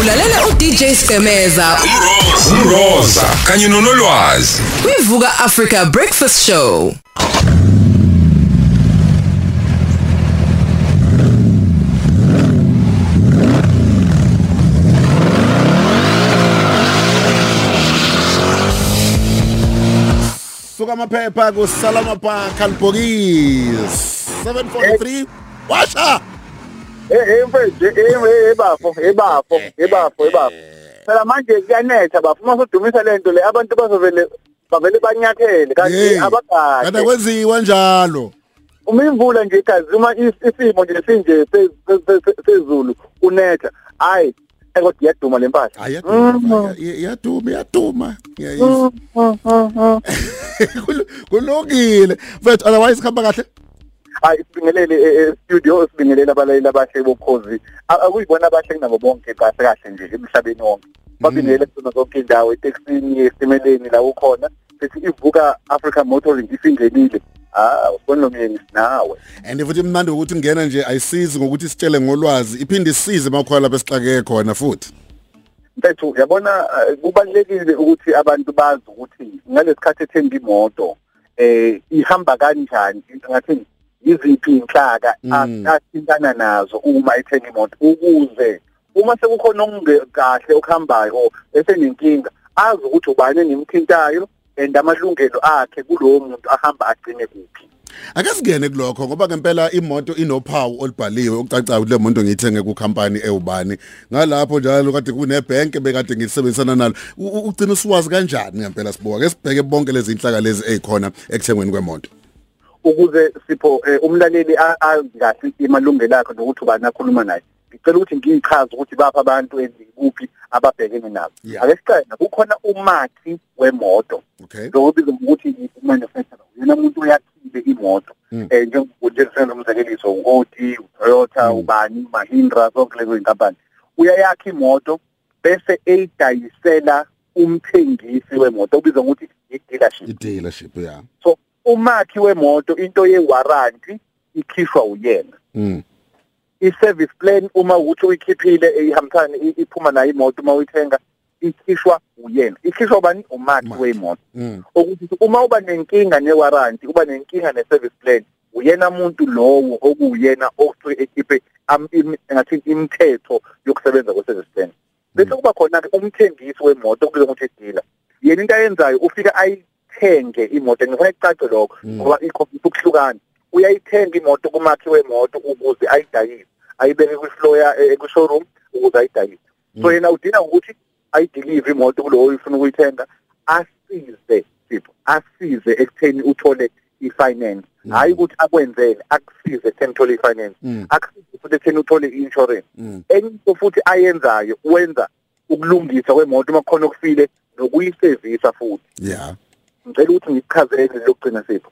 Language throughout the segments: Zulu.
ulalela uDJ Skemeza umroza kanye nonolwazi. Kwivuka Africa Breakfast Show. Suka amaphepha kusalama pa kalbogis 743 washa! Eh eh mfethu eh ebafo ebafo ebafo ebafo. Phela manje kuyanetha bafo uma sodumisa lento le abantu bazovele bavele banyathele kanti Hey, kanti abagade. akwenziwa njalo. Uma imvula nje igazi uma is- isimo nje sinje se- se- se- sezulu unetha hayi ekodwa iyaduma lempahla. ayaduma iyaduma iyaduma ngiyayizwa Kul- kulungile. Mfethu otherwise khamba kahle. Hayi sibingelele e- e- studio sibingelele abalayeli abahle bokhozi. A- akuyibona abahle kunabo bonke kahle kahle nje emhlabeni wonke. Babingelele kusona zonke indawo etekisini esitimeleni la ukhona sithi ivuka Africa Motoring isingenile ah usibona nomyeni sinawe. And futhi imnandi ukuthi ngena nje ayisizi ngokuthi sitshele ngolwazi iphinde isize makhona lapha esixakeke khona futhi. Mfethu yabona eh, kubalekile ukuthi abantu bazi ukuthi ngalesikhathi ethenga imoto eh ihamba kanjani into ngathi yiziphi inhlaka Mm. athintana nazo uma ethenga imoto? Ukuze uma sekukhona okungekahle okuhambayo esenenkinga azi ukuthi ubani enemthintayo and amalungelo akhe kulowo muntu ahamba agcine kuphi. Ake singene kulokho ngoba ngempela imoto inophawu olubhaliwe okucacayo ukuthi le moto ngiyithenge kucompany ewubani. Ngalapho njalo kade kunebhenke bekade ngisebenzisana nalo. U- u- ugcina usiwazi kanjani ngempela sibuka ke sibheke bonke lezi inhlaka lezi ezikhona ekuthengweni kwemoto. Ukuze sipho eh, umlaleli a- azi kahle imalungelo akhe nokuthi ubani akhuluma naye. Ngicela ukuthi ngiyichaze ukuthi bapha abantu ezikuphi ababhekene nabo. Yeah. ake siqale kukhona umakhi wemoto. Okay. Lokubiza ngokuthi i-manufacturer uyena umuntu oyakhile imoto. Mm. eh njengokujengisela umzekeliso u-Audi uToyota Mm. ubani Mahindra zonke lezo inkampani uyayakha imoto bese eyidayisela umthengisi wemoto obizwa ngokuthi i-dealership. I-dealership ya so umakhi wemoto into yewaranti ikhishwa uyena. Mm. I-service plan uma ukuthi uyikhiphile eyihambisana iphuma nayo imoto uma uyithenga ikhishwa uyena. Ikhishwa bani umakhi Umakhi. wemoto. Mm. Ukuthi uma uba nenkinga newaranti uba nenkinga ne-service plan uyena muntu lowo okuyena osuke ekhiphe am- im- ngathi imithetho yokusebenza kwe-service plan. Bese kuba khona-ke umthengisi wemoto okubizwa ngokuthi dealer yena into ayenzayo ufika ayithenge imoto. Ngifuna kucace lokho Mm. ngoba ikhompyutha ukuhlukana uyayithenga imoto kumakhi wemoto ukuze ayidayise ayibeke kwi-floor ya eh, kwi-showroom ukuze ayidayise. So Mm. yena udinga ukuthi ayidelive imoto kulowo uyifuna ukuyithenga asize sipho asize ekutheni uthole i-finance. Mm. hayi ukuthi akwenzele akusize ekutheni uthole i-finance. Mm. Akusize futhi ekutheni uthole i-insurance. Mm. Enye into futhi ayenzayo wenza ukulungisa kwemoto uma kukhona okufile nokuyisevisa futhi. Yeah. Ngicela ukuthi ngikuchazele lokugcina sipho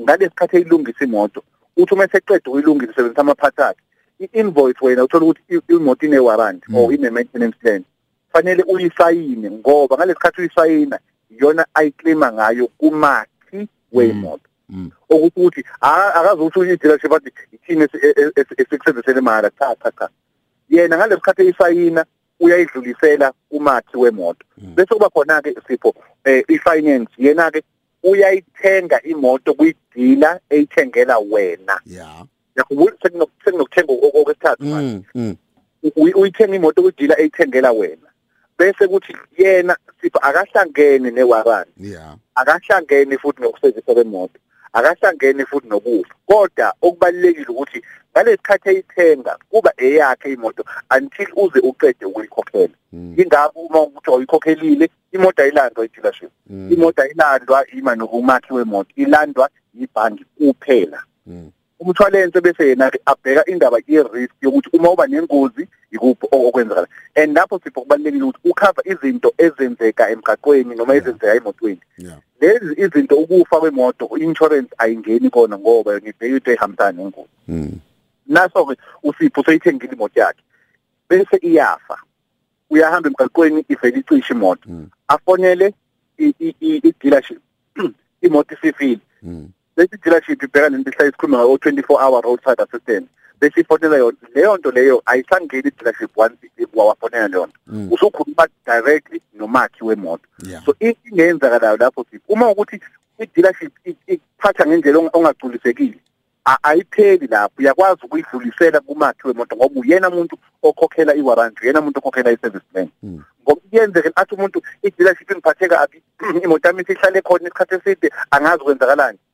ngalesikhathi eyilungisa imoto uthi uma eseqeda ukuyilungisa usebenzisa amaphathi akhe i-invoice wena uthola ukuthi imoto ine-warranty Mm. or ine-maintenance plan fanele uyisayine ngoba ngalesikhathi uyisayina iyona ayiclaima ngayo kumakhi wemoto mm ukuthi ukuthi a- akazi ukuthi i-dealership athi ithini esi- e- e- esi- esikusebenzisele mahhala cha cha cha yena ngalesikhathi eyisayina uyayidlulisela kumakhi wemoto. Mm. bese kuba khona-ke sipho eh, i-finance. Yena-ke uyayithenga imoto kwi-dealer eyithengela wena. Yeah sekuno- sekunokuthenga ok- okwesithathu manje. mm. Mm uy- uyithenga imoto kwi-dealer eyithengela wena. Bese kuthi yena sipho akahlangene ne-warranty yeah akahlangene futhi nokusebenzisa kwemoto. Akahlangene futhi nokufa. Kodwa okubalekile ukuthi ngalesikhathi eyithenga kuba eyakhe imoto until uze uqede ukuyikhokhela. Mm ingakho uma ukuthi uyikhokhelile imoto ayilandwa i-dealership mm imoto ayilandwa ima nokumakhi wemoto ilandwa yibhangi kuphela. Mm umshwalense bese yena abheka indaba ye-risk yokuthi uma uba nengozi ikuphi okwenzakala and lapho sipho kubalulekile ukuthi ukhava izinto ezenzeka emgaqweni noma Yeah. ezenzeka emotweni. Yeah. Lezi izinto ukufa kwemoto i-insurance ayingeni kona ngoba ngibheka into ehambisana nengozi mm naso-ke usipho useyithengile imoto yakhe bese iyafa. Uyahamba emgaqweni ivele icishe imoto. Mm. afonele i-dealership imoto isifile. Mm lesi dealership ibheka lento ihlala isikhuluma ngayo 24 hour roadside assistance. Bese ifonela yona leyo nto leyo ayisangeni dealership once wawafonela leyo nto. Usukhuluma directly nomakhi wemoto. Yeah. so into ingenzakalayo lapho sithi uma ukuthi i-dealership i- ikuphatha ngendlela onga- ongagculisekile a- ayipheli lapho. Uyakwazi ukuyidlulisela kumakhi wemoto ngoba uyena umuntu okhokhela i-warranty uyena umuntu okhokhela i-service plan ngoba kuyenzeka athi umuntu i-dealership ingiphathe kabi imoto yami isihlale khona isikhathi eside angazi kwenzakalani. i-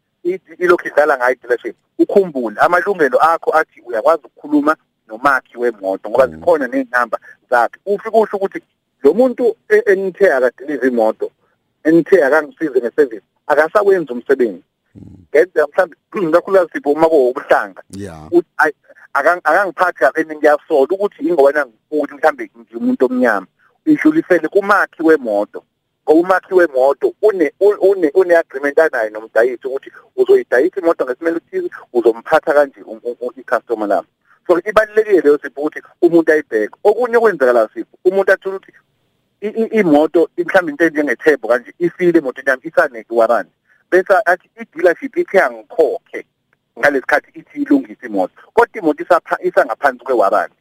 ilokhu idlala ngayo i-dealership ukhumbule amalungelo akho athi uyakwazi ukukhuluma nomakhi wemoto ngoba zikhona ney'namba zakhe. Ufike usho ukuthi lo muntu e- enithe akadilive imoto enithe akangisize ngesevisi akasakwenza umsebenzi. Ngenzeka mhlawumbe kakhulukazi sipho uma kuwubuhlanga uthi akangiphathi kahle ngiyasola ukuthi ingoba nangifuni mhlambe ngimuntu omnyama idlulisele kumakhi wemoto. Umakhi wemoto une une une agreement anayo nomdayisi ukuthi uzoyidayisa imoto ngesimele uthize uzomphatha kanje u- u- u- i-customer lakho so ibalulekile leyo sipho ukuthi umuntu ayibheke. Okunye okwenzakala sipho umuntu athula ukuthi i- i- imoto mhlawumbe into enjengethebo kanje ifile imoto yami isaneke warranty bese athi i-dealership ikhe yangikhokhe ngalesikhathi ithi ilungise imoto. Kodwa imoto isapha isangaphansi kwewarranty.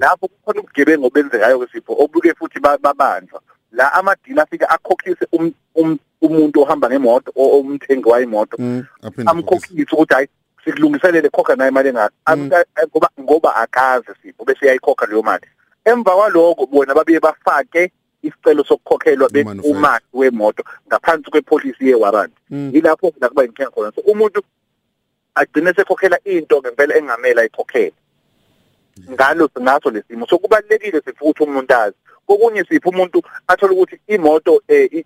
Lapho kukhona ubugebengu obenzekayo kwesipho obuke futhi ba- babanjwa. La amadila afike akhokhise um- um- umuntu ohamba ngemoto o- umthengi wayimoto Mm, aphinde akhokhise. amkhokhise ukuthi hayi sikulungiselele khokha naye imali engaka Amka- ngoba ngoba akazi sipho bese yayikhokha leyo mali emva kwaloko bona babuye bafake isicelo sokukhokhelwa Umanufacturer. bekumaki wemoto ngaphansi kwepolicy yewarranty Mm. yilapho la kuba inkinga khona so umuntu agcine sekhokhela into ngempela engamele ayikhokhele ngalo ngaso lesimo so kubalekile sifuthi ukuthi umuntu azi. Kokunye sipho umuntu athola ukuthi imoto eh,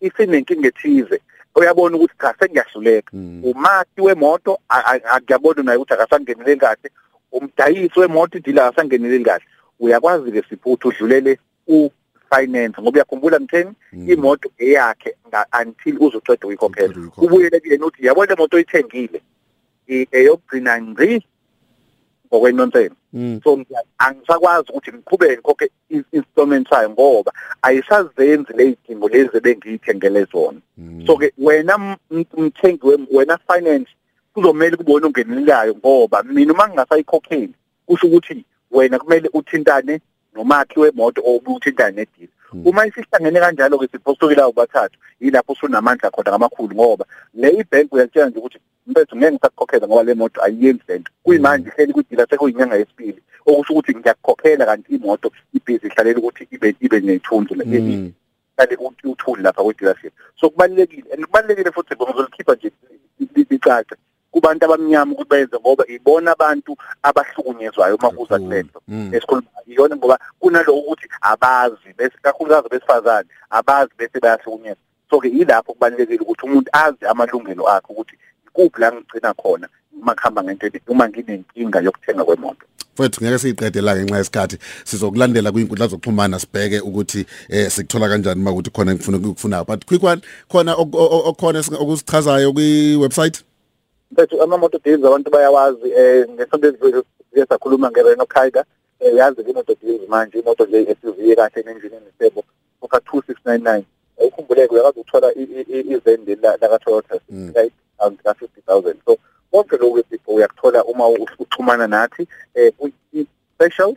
isinenkinga ethize. Uyabona ukuthi cha sengiyahluleka Mm. umakhi wemoto akuyabona naye ukuthi akasangenele kahle. Umdayisi wemoto idila akasangenele kahle. Uyakwazi ke siphuthi udlulele u finance ngoba uyakhumbula mtheni imoto eyakhe until uzoceda uyikhokhela Uceda uyikhokhela. ubuyele kuyena uthi yabona imoto oyithengile? Eyokugcina ngqi? Ngokwenonseni Mm. so ngiya- angisakwazi ukuthi ngiqhubeke ngikhokhe i- installment sayo ngoba ayisazenzi ley'dingo lezi bengiyithengele zona. So ke wena m- m- mthengi wem- wena finance kuzomele kubona ungenelelayo ngoba mina uma ngingasayikhokheli kusho ukuthi wena kumele uthintane nomakhi wemoto or uthintane nedili uma isihlangene kanjalo ke siphostokela ubathathu yilapho usunamandla khona ngamakhulu ngoba le ibhenki uyatshela nje ukuthi mfethu ngeke ngisakukhokhela ngoba le moto ayiyenzi lento kuyimanje ihleli kudila sekuyinyanga yesibili okusho ukuthi ngiyakukhokhela kanti imoto ibhizi ihlalela ukuthi ibe ibe nethunzi le Mm. kale uthuli lapha kwe-dealership so kubalulekile and kubalulekile futhi ngizolikhipha nje licace kubantu abamnyama ukuthi benze ngoba ibona abantu abahlukunyezwayo uma kuza Kakhulu. kulento. Mm. esikhuluma iyona ngoba kunaloko ukuthi abazi bese kakhulukazi besifazane abazi bese bayahlukunyezwa. So ke yilapho kubalulekile ukuthi umuntu azi amalungelo akhe ukuthi ikuphi la ngigcina khona uma kuhamba ngento uma nginenkinga yokuthenga kwemoto. Mfethu ngeke siyiqede la ngenxa yesikhathi. Sizokulandela kwinkundla zokuxhumana sibheke ukuthi eh sikuthola kanjani makuthi khona ngifuna ukufuna. But quick one khona ok- ok- okhona esinga- okusichazayo kwi website mfethu amamoto deals abantu bayawazi eh ngesonto ezivile siye sakhuluma nge-Renault Kiger eh yazi ke imoto deals manje imoto le SUV kahle nenjini enesebo ukha 2699 Eh, ukhumbuleke uyakwazi ukuthola i- i- i- izende la la Toyota Mm. right ka 50000 so konke lokho esipho uyakuthola uma u- uxhumana nathi eh ku special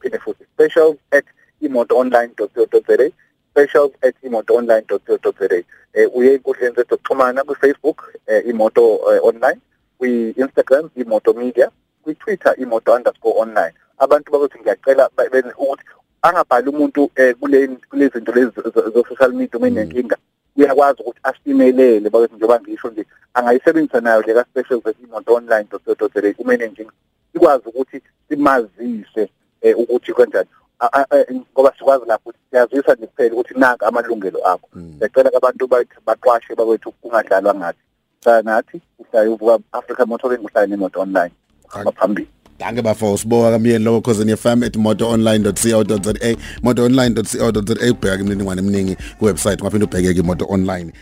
phinde futhi special at imotoonline.co.za specials at imotoonline.co.za eh uye enkundleni zethu zokuxhumana ku-Facebook eh, imoto eh, online kwi-Instagram imoto media kwi-Twitter imoto underscore online. Abantu bakuthi ngiyacela ba- benze ukuthi angabhali umuntu eh, kule kule zinto lezi zo- zo-social media uma enenkinga uyakwazi ukuthi asimelele bakuthi njengoba ngisho nje angayisebenzisa nayo le ka-specials at imoto online.co.za uma enenkinga sikwazi ukuthi simazise eh, ukuthi kanjani A- a- a- ngoba sikwazi lapho ukuthi siyazisa nje kuphela ukuthi naka amalungelo akho. Ngiyacela abantu bathi baqwashe bakwethu kungadlalwa ngathi. Hlala nathi uhlale uvuka Africa Motoring uhlale nemoto online hamba phambili Danke bafo siboka kamyeni lokho cause FM at motoonline.co.za motoonline.co.za ubheka imininingwane eminingi ku website ungaphinde ubheke ke moto online